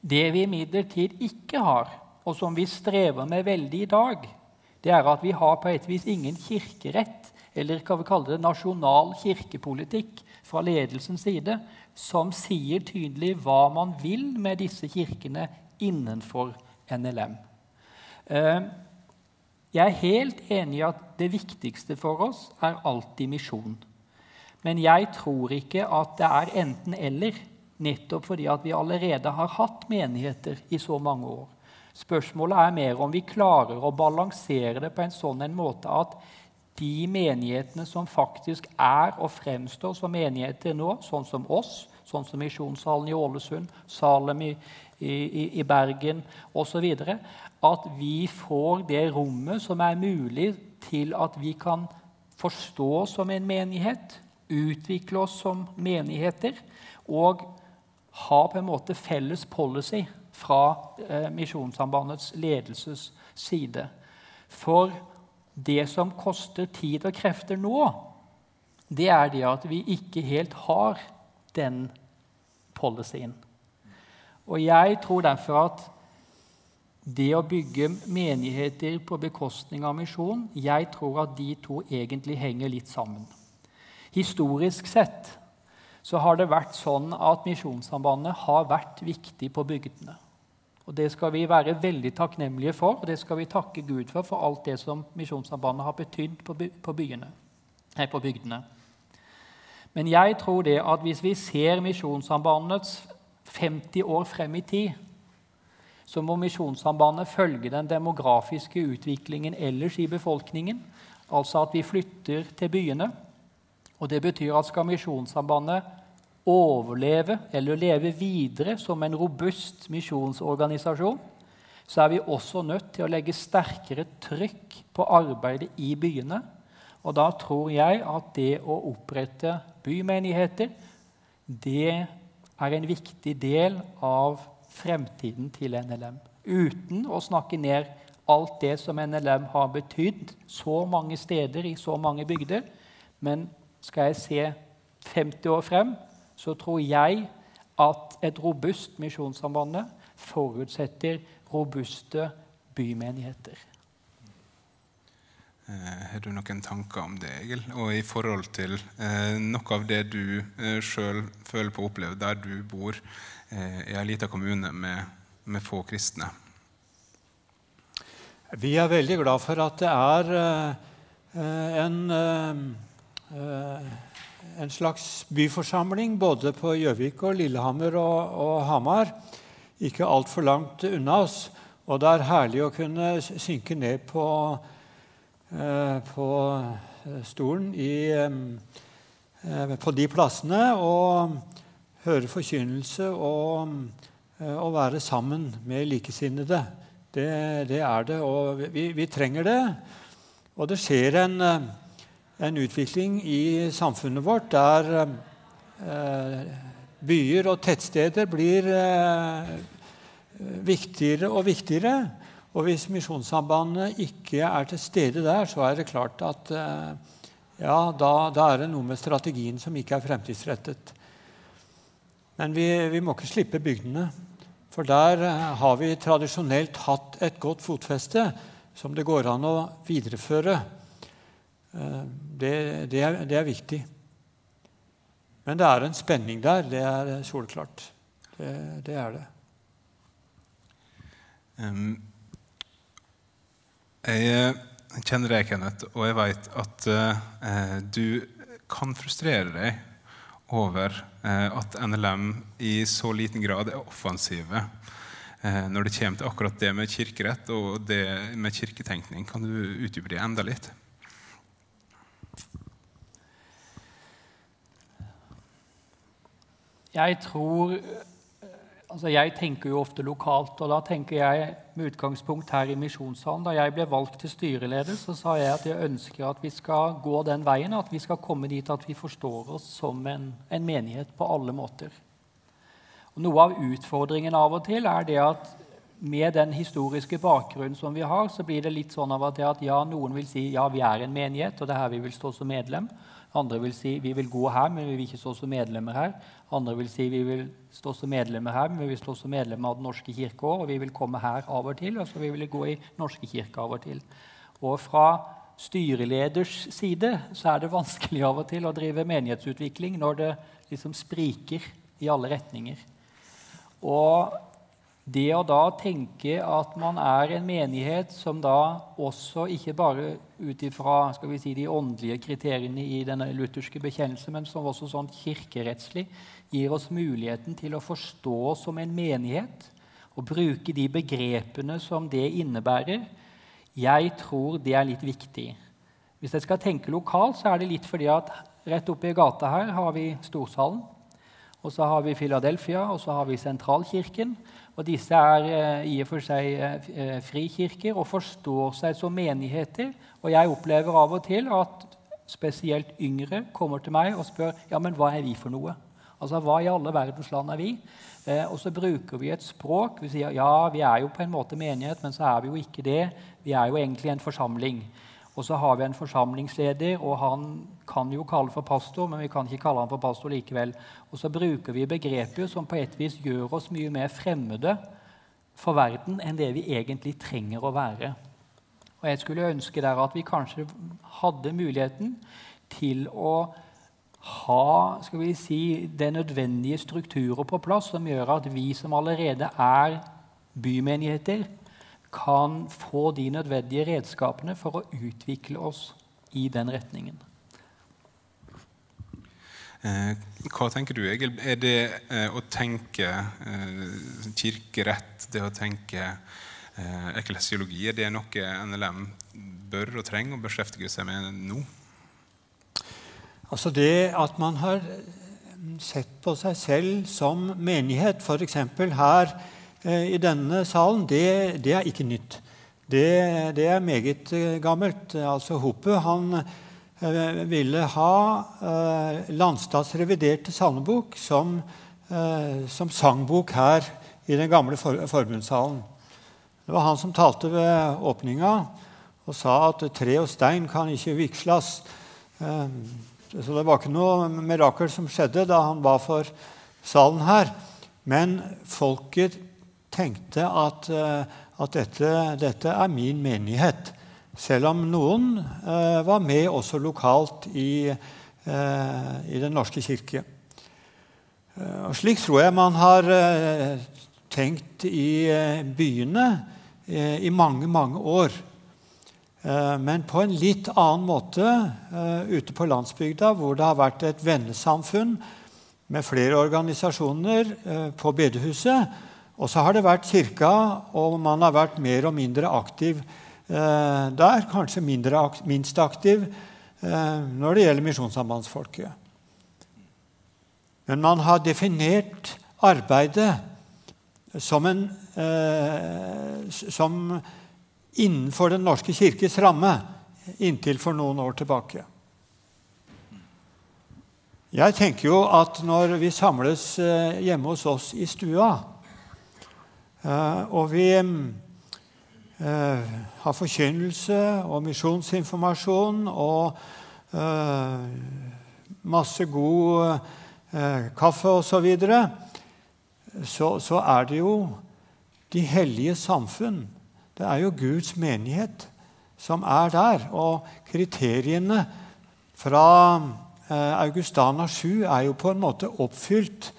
Det vi imidlertid ikke har, og som vi strever med veldig i dag, det er at vi har på et vis ingen kirkerett, eller hva vi kaller det, nasjonal kirkepolitikk fra ledelsens side, som sier tydelig hva man vil med disse kirkene innenfor NLM. Eh, jeg er helt enig i at det viktigste for oss er alltid misjon. Men jeg tror ikke at det er enten-eller, nettopp fordi at vi allerede har hatt menigheter i så mange år. Spørsmålet er mer om vi klarer å balansere det på en sånn en måte at de menighetene som faktisk er og fremstår som menigheter nå, sånn som oss, sånn som Misjonssalen i Ålesund, Salem i, i, i Bergen osv., at vi får det rommet som er mulig til at vi kan forstå som en menighet, utvikle oss som menigheter og ha på en måte felles policy fra eh, Misjonssambandets ledelses side. For det som koster tid og krefter nå, det er det at vi ikke helt har den policyen. Og jeg tror derfor at det å bygge menigheter på bekostning av misjon, jeg tror at de to egentlig henger litt sammen. Historisk sett så har det vært sånn at Misjonssambandet har vært viktig på bygdene. Og Det skal vi være veldig takknemlige for, og det skal vi takke Gud for, for alt det som Misjonssambandet har betydd på, på, byene, nei, på bygdene. Men jeg tror det at hvis vi ser Misjonssambandets 50 år frem i tid, så må Misjonssambandet følge den demografiske utviklingen ellers i befolkningen. Altså at vi flytter til byene. Og Det betyr at skal Misjonssambandet overleve eller leve videre som en robust misjonsorganisasjon, så er vi også nødt til å legge sterkere trykk på arbeidet i byene. Og da tror jeg at det å opprette bymenigheter det er en viktig del av fremtiden til NLM. Uten å snakke ned alt det som NLM har betydd så mange steder i så mange bygder. Men skal jeg se 50 år frem, så tror jeg at et robust Misjonssambandet forutsetter robuste bymenigheter. Eh, har du noen tanker om det, Egil? Og i forhold til eh, noe av det du eh, sjøl føler på å oppleve der du bor eh, i ei lita kommune med, med, få kristne? Vi er veldig glad for at det er en en slags byforsamling både på Gjøvik og Lillehammer og, og Hamar. Ikke altfor langt unna oss. Og det er herlig å kunne synke ned på, på stolen i, eh, på de plassene og høre forkynnelse og, eh, og være sammen med likesinnede. Det, det er det, og vi, vi, trenger det. Og det skjer en en utvikling i samfunnet vårt der eh, byer og tettsteder blir eh, viktigere og viktigere. Og hvis Misjonssambandet ikke er til stede der, så er det klart at eh, ja, da, da, er det noe med strategien som ikke er fremtidsrettet. Men vi, vi må ikke slippe bygdene. For der eh, har vi tradisjonelt hatt et godt fotfeste som det går an å videreføre. Eh, det, det, er, det, er, viktig. Men det er en spenning der. Det er soleklart. Det, det er det. Um, jeg kjenner deg, Kenneth, og jeg vet at eh, du kan frustrere deg over eh, at NLM i så liten grad er offensive eh, når det kommer til akkurat det med kirkerett og det med kirketenkning. Kan du utdype det enda litt? Jeg tror Altså, jeg tenker jo ofte lokalt, og da tenker jeg med utgangspunkt her i Misjonssalen. Da jeg ble valgt til styreleder, så sa jeg at jeg ønsker at vi skal gå den veien, at vi skal komme dit at vi forstår oss som en, en menighet på alle måter. Og noe av utfordringen av og til er det at med den historiske bakgrunnen som vi har, så blir det litt sånn av at, ja, noen vil si ja, vi er en menighet, og det er her vi vil stå som medlem. Andre vil si vi vil gå her, men vi vil ikke stå som medlemmer her. Andre vil si vi vil stå som medlemmer her, men vi vil stå som medlemmer av Den norske kirke òg. Og vi vil komme her av og til, og så vi vil gå i Norske kirke av og til. Og fra styreleders side så er det vanskelig av og til å drive menighetsutvikling når det liksom spriker i alle retninger. Og det å da tenke at man er en menighet som da også ikke bare ut ifra si, de åndelige kriteriene i den lutherske bekjennelse, men som også sånn kirkerettslig gir oss muligheten til å forstå oss som en menighet og bruke de begrepene som det innebærer, jeg tror det er litt viktig. Hvis jeg skal tenke lokalt, så er det litt fordi at rett oppe i gata her har vi Storsalen. Og så har vi Philadelphia, og så har vi Sentralkirken. Og disse er eh, i og for seg eh, eh, frikirker og forstår seg som menigheter. Og jeg opplever av og til at spesielt yngre kommer til meg og spør ja, men hva er vi for noe. Altså, Hva i alle verdens land er vi? Eh, og så bruker vi et språk. Vi sier ja, vi er jo på en måte menighet, men så er vi jo ikke det. Vi er jo egentlig en forsamling. Og så har vi en forsamlingsleder, og han kan jo kalle for pastor, men vi kan ikke kalle han for pastor likevel. Og så bruker vi begreper som på et vis gjør oss mye mer fremmede for verden enn det vi egentlig trenger å være. Og jeg skulle ønske der at vi kanskje hadde muligheten til å ha skal vi si, den nødvendige strukturer på plass som gjør at vi som allerede er bymenigheter, kan få de nødvendige redskapene for å utvikle oss i den retningen. Eh, hva tenker du, Egil? Er det eh, å tenke eh, kirkerett, det å tenke eh, eklesiologi, er det noe NLM bør og trenger å beskjeftige seg med nå? Altså det at man har sett på seg selv som menighet, f.eks. her Eh, i denne salen, det, det er ikke nytt. Det, det, er meget eh, gammelt. Altså Hoppe han eh, ville ha Landstads reviderte salmebok som, som, sangbok her i den gamle for, forbundssalen. Det var han som talte ved åpninga og sa at tre og stein kan ikke vigsles. Så det var ikke noe mirakel som skjedde da han var for salen her. Men folket tenkte at, eh, at dette, dette, er min menighet. Selv om noen eh, var med også lokalt i, eh, i Den norske kirke. Og slik tror jeg man har tenkt i byene i mange, mange år. Men på en litt annen måte ute på landsbygda, hvor det har vært et vennesamfunn med flere organisasjoner på bedehuset, og så har det vært kirka, og man har vært mer og mindre aktiv eh, der. Kanskje mindre, minst aktiv eh, når det gjelder Misjonssambandsfolket. Men man har definert arbeidet som, en, eh, som innenfor Den norske kirkes ramme inntil for noen år tilbake. Jeg tenker jo at når vi samles eh, hjemme hos oss i stua og vi eh, har forkynnelse og misjonsinformasjon og eh, masse god kaffe osv. Så, videre, så så er det jo de hellige samfunn. Det er jo Guds menighet som er der. Og kriteriene fra Augustana 7 er jo på en måte oppfylt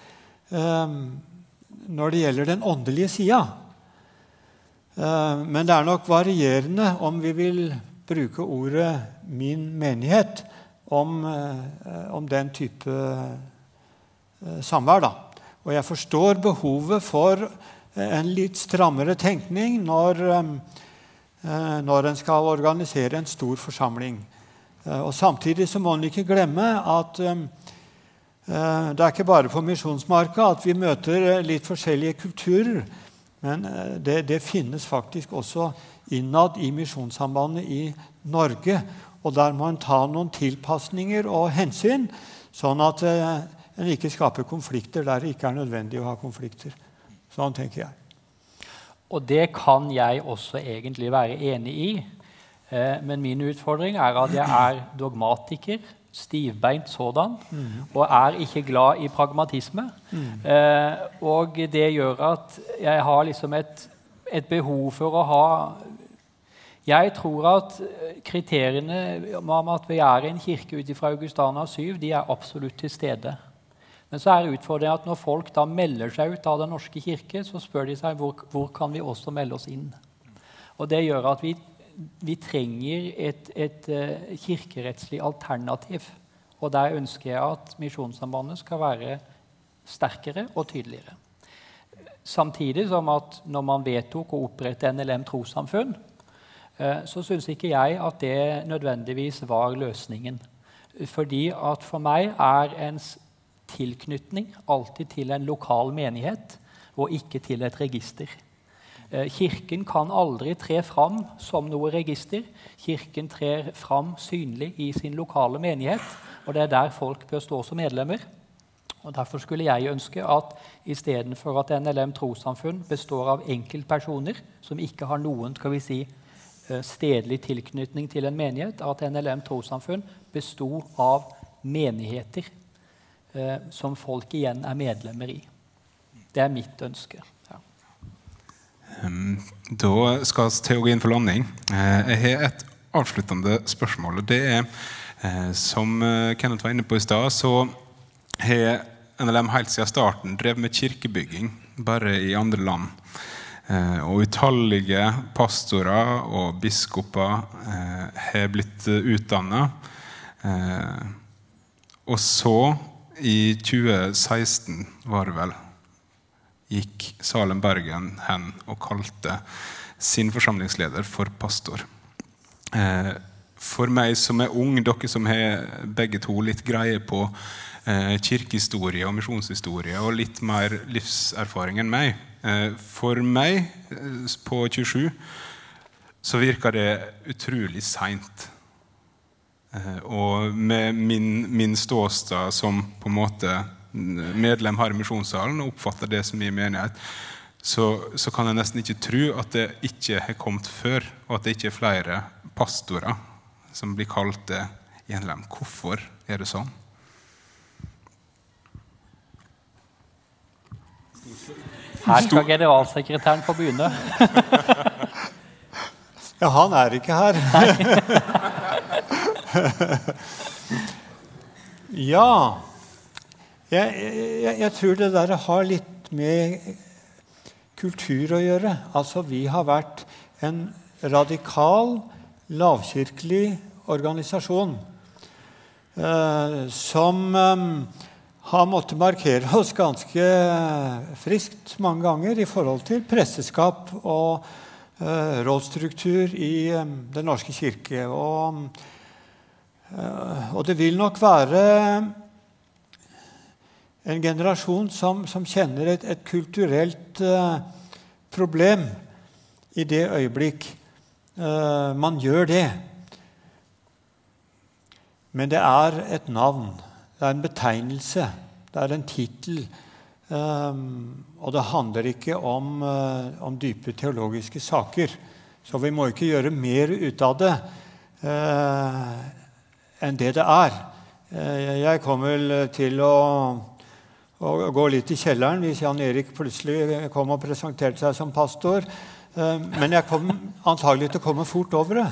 når det gjelder den åndelige sida. Eh, men det er nok varierende om vi vil bruke ordet 'min menighet' om, eh, om den type eh, samvær. Da. Og jeg forstår behovet for en litt strammere tenkning når, når en skal organisere en stor forsamling. Og Samtidig så må en ikke glemme at det er ikke bare på Misjonsmarka at vi møter litt forskjellige kulturer. Men det, det finnes faktisk også innad i Misjonssambandet i Norge. Og der må en ta noen tilpasninger og hensyn, sånn at eh, en ikke skaper konflikter der det ikke er nødvendig å ha konflikter. Sånn tenker jeg. Og det kan jeg også egentlig være enig i. Eh, men min utfordring er at jeg er dogmatiker, stivbeint sådan, mm. og er ikke glad i pragmatisme. Mm. Eh, og det gjør at jeg har liksom et, et behov for å ha jeg tror at kriteriene om at vi er en kirke ut fra Augustana 7, de er absolutt til stede. Men så er utfordringen at når folk da melder seg ut av Den norske kirke, så spør de seg hvor, hvor kan vi også melde oss inn. Og Det gjør at vi, vi trenger et, et uh, kirkerettslig alternativ. Og der ønsker jeg at Misjonssambandet skal være sterkere og tydeligere. Samtidig som at når man vedtok å opprette NLM trossamfunn, Eh, så syns ikke jeg at det nødvendigvis var løsningen. Fordi at for meg er ens tilknytning alltid til en lokal menighet og ikke til et register. Eh, kirken kan aldri tre fram som noe register. Kirken trer fram synlig i sin lokale menighet, og det er der folk bør stå som medlemmer. Og Derfor skulle jeg ønske at istedenfor at NLM trossamfunn består av enkeltpersoner som ikke har noen skal vi si, Eh, stedlig tilknytning til en menighet, at NLM trossamfunn besto av menigheter eh, som folk igjen er medlemmer i. Det er mitt ønske. Ja. Da skal vi til å gå inn for landing. Eh, jeg har et avsluttende spørsmål. og det er, Som Kenneth var inne på i stad, så har NLM helt siden starten drevet med kirkebygging, bare i andre land. Eh, og utallige pastorer og biskoper eh, har blitt eh, utdanna. og så, i 2016 var det vel, gikk Salem Bergen hen og kalte sin forsamlingsleder for pastor. For meg som er ung, dere som har begge to litt greie på kirkehistorie og misjonshistorie og litt mer livserfaring enn meg, Eh, for meg eh, på 27 så virker det utrolig seint. Eh, og med min, min ståstad som på en måte medlem her i Misjonssalen og oppfatter det som i menighet, så, så, kan jeg nesten ikke tro at det ikke har kommet før, og at det ikke er flere pastorer som blir kalt det i en lem. Hvorfor er det sånn? Her skal generalsekretæren få begynne. (laughs) ja, han er ikke her. (laughs) ja jeg, jeg, jeg, tror det der har litt med kultur å gjøre. Altså, vi har vært en radikal, lavkirkelig organisasjon eh, som eh, har måttet markere oss ganske friskt mange ganger i forhold til presteskap og eh, rådsstruktur i um, Den norske kirke. Og, uh, og, det vil nok være en generasjon som, som kjenner et, et kulturelt uh, problem i det øyeblikk man gjør det. Men det er et navn. Det er en betegnelse. Det er en tittel. Um, og det handler ikke om, uh, om, dype teologiske saker. Så vi må ikke gjøre mer ut av det uh, enn det det er. Uh, jeg kommer til å, å, gå litt i kjelleren hvis Jan Erik plutselig kom og presenterte seg som pastor. men jeg kom antagelig til å komme fort over det.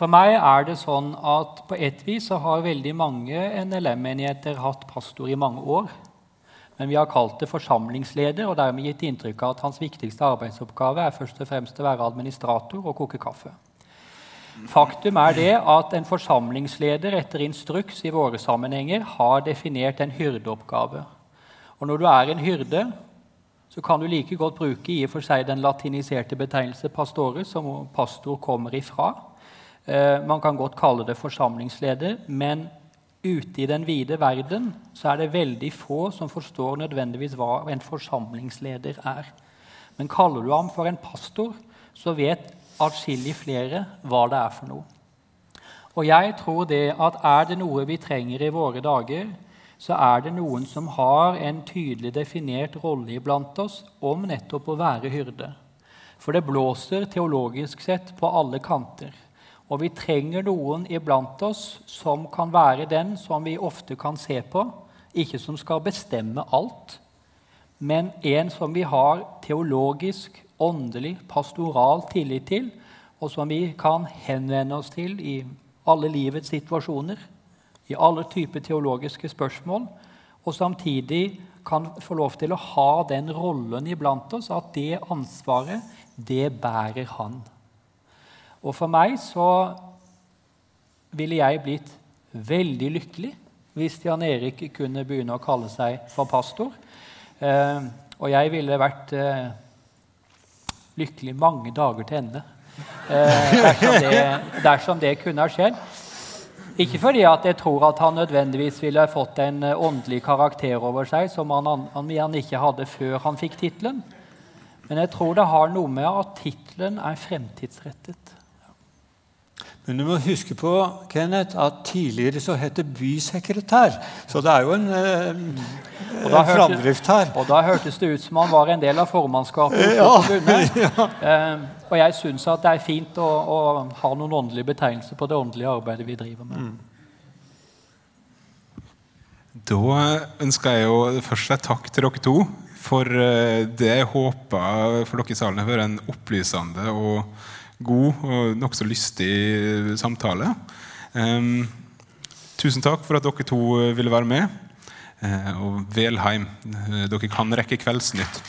For meg er det sånn at på et vis så har veldig mange NLM-menigheter hatt pastor i mange år. Men vi har kalt det forsamlingsleder og dermed gitt inntrykk av at hans viktigste arbeidsoppgave er først og fremst å være administrator og koke kaffe. Faktum er det at en forsamlingsleder etter instruks i våre sammenhenger har definert en hyrdeoppgave. Og når du er en hyrde, så kan du like godt bruke i og for seg den latiniserte betegnelse pastore, som pastor kommer ifra. Eh, man kan godt kalle det forsamlingsleder, men ute i den vide verden så er det veldig få som forstår nødvendigvis hva en forsamlingsleder er. Men kaller du ham for en pastor, så vet atskillig flere hva det er for noe. Og jeg tror det at er det noe vi trenger i våre dager, så er det noen som har en tydelig definert rolle iblant oss om nettopp å være hyrde. For det blåser teologisk sett på alle kanter. Og vi trenger noen iblant oss som kan være den som vi ofte kan se på. Ikke som skal bestemme alt, men en som vi har teologisk, åndelig, pastoral tillit til, og som vi kan henvende oss til i alle livets situasjoner, i alle typer teologiske spørsmål, og samtidig kan få lov til å ha den rollen iblant oss at det ansvaret, det bærer han. Og for meg så ville jeg blitt veldig lykkelig hvis Jan Erik kunne begynne å kalle seg for pastor. Eh, og jeg ville vært eh, lykkelig mange dager til ende eh, dersom, det, dersom, det, kunne ha skjedd. Ikke fordi jeg tror at han nødvendigvis ville fått en eh, åndelig karakter over seg som han, han, han ikke hadde før han fikk tittelen. Men jeg tror det har noe med at tittelen er fremtidsrettet. Men du må huske på Kenneth, at tidligere så het det bysekretær. Så det er jo en, eh, en framdrift her. Og da hørtes det ut som han var en del av formannskapet. Ja, (laughs) ja. Eh, og jeg syns det er fint å, å, ha noen åndelige betegnelser på det åndelige arbeidet vi driver med. Mm. Da ønsker jeg jo først en takk til dere to for eh, det jeg håper for dere i salen har vært en opplysende og god og nokså lystig samtale. Um, tusen takk for at dere to ville være med. Uh, og vel hjem. Dere kan rekke Kveldsnytt.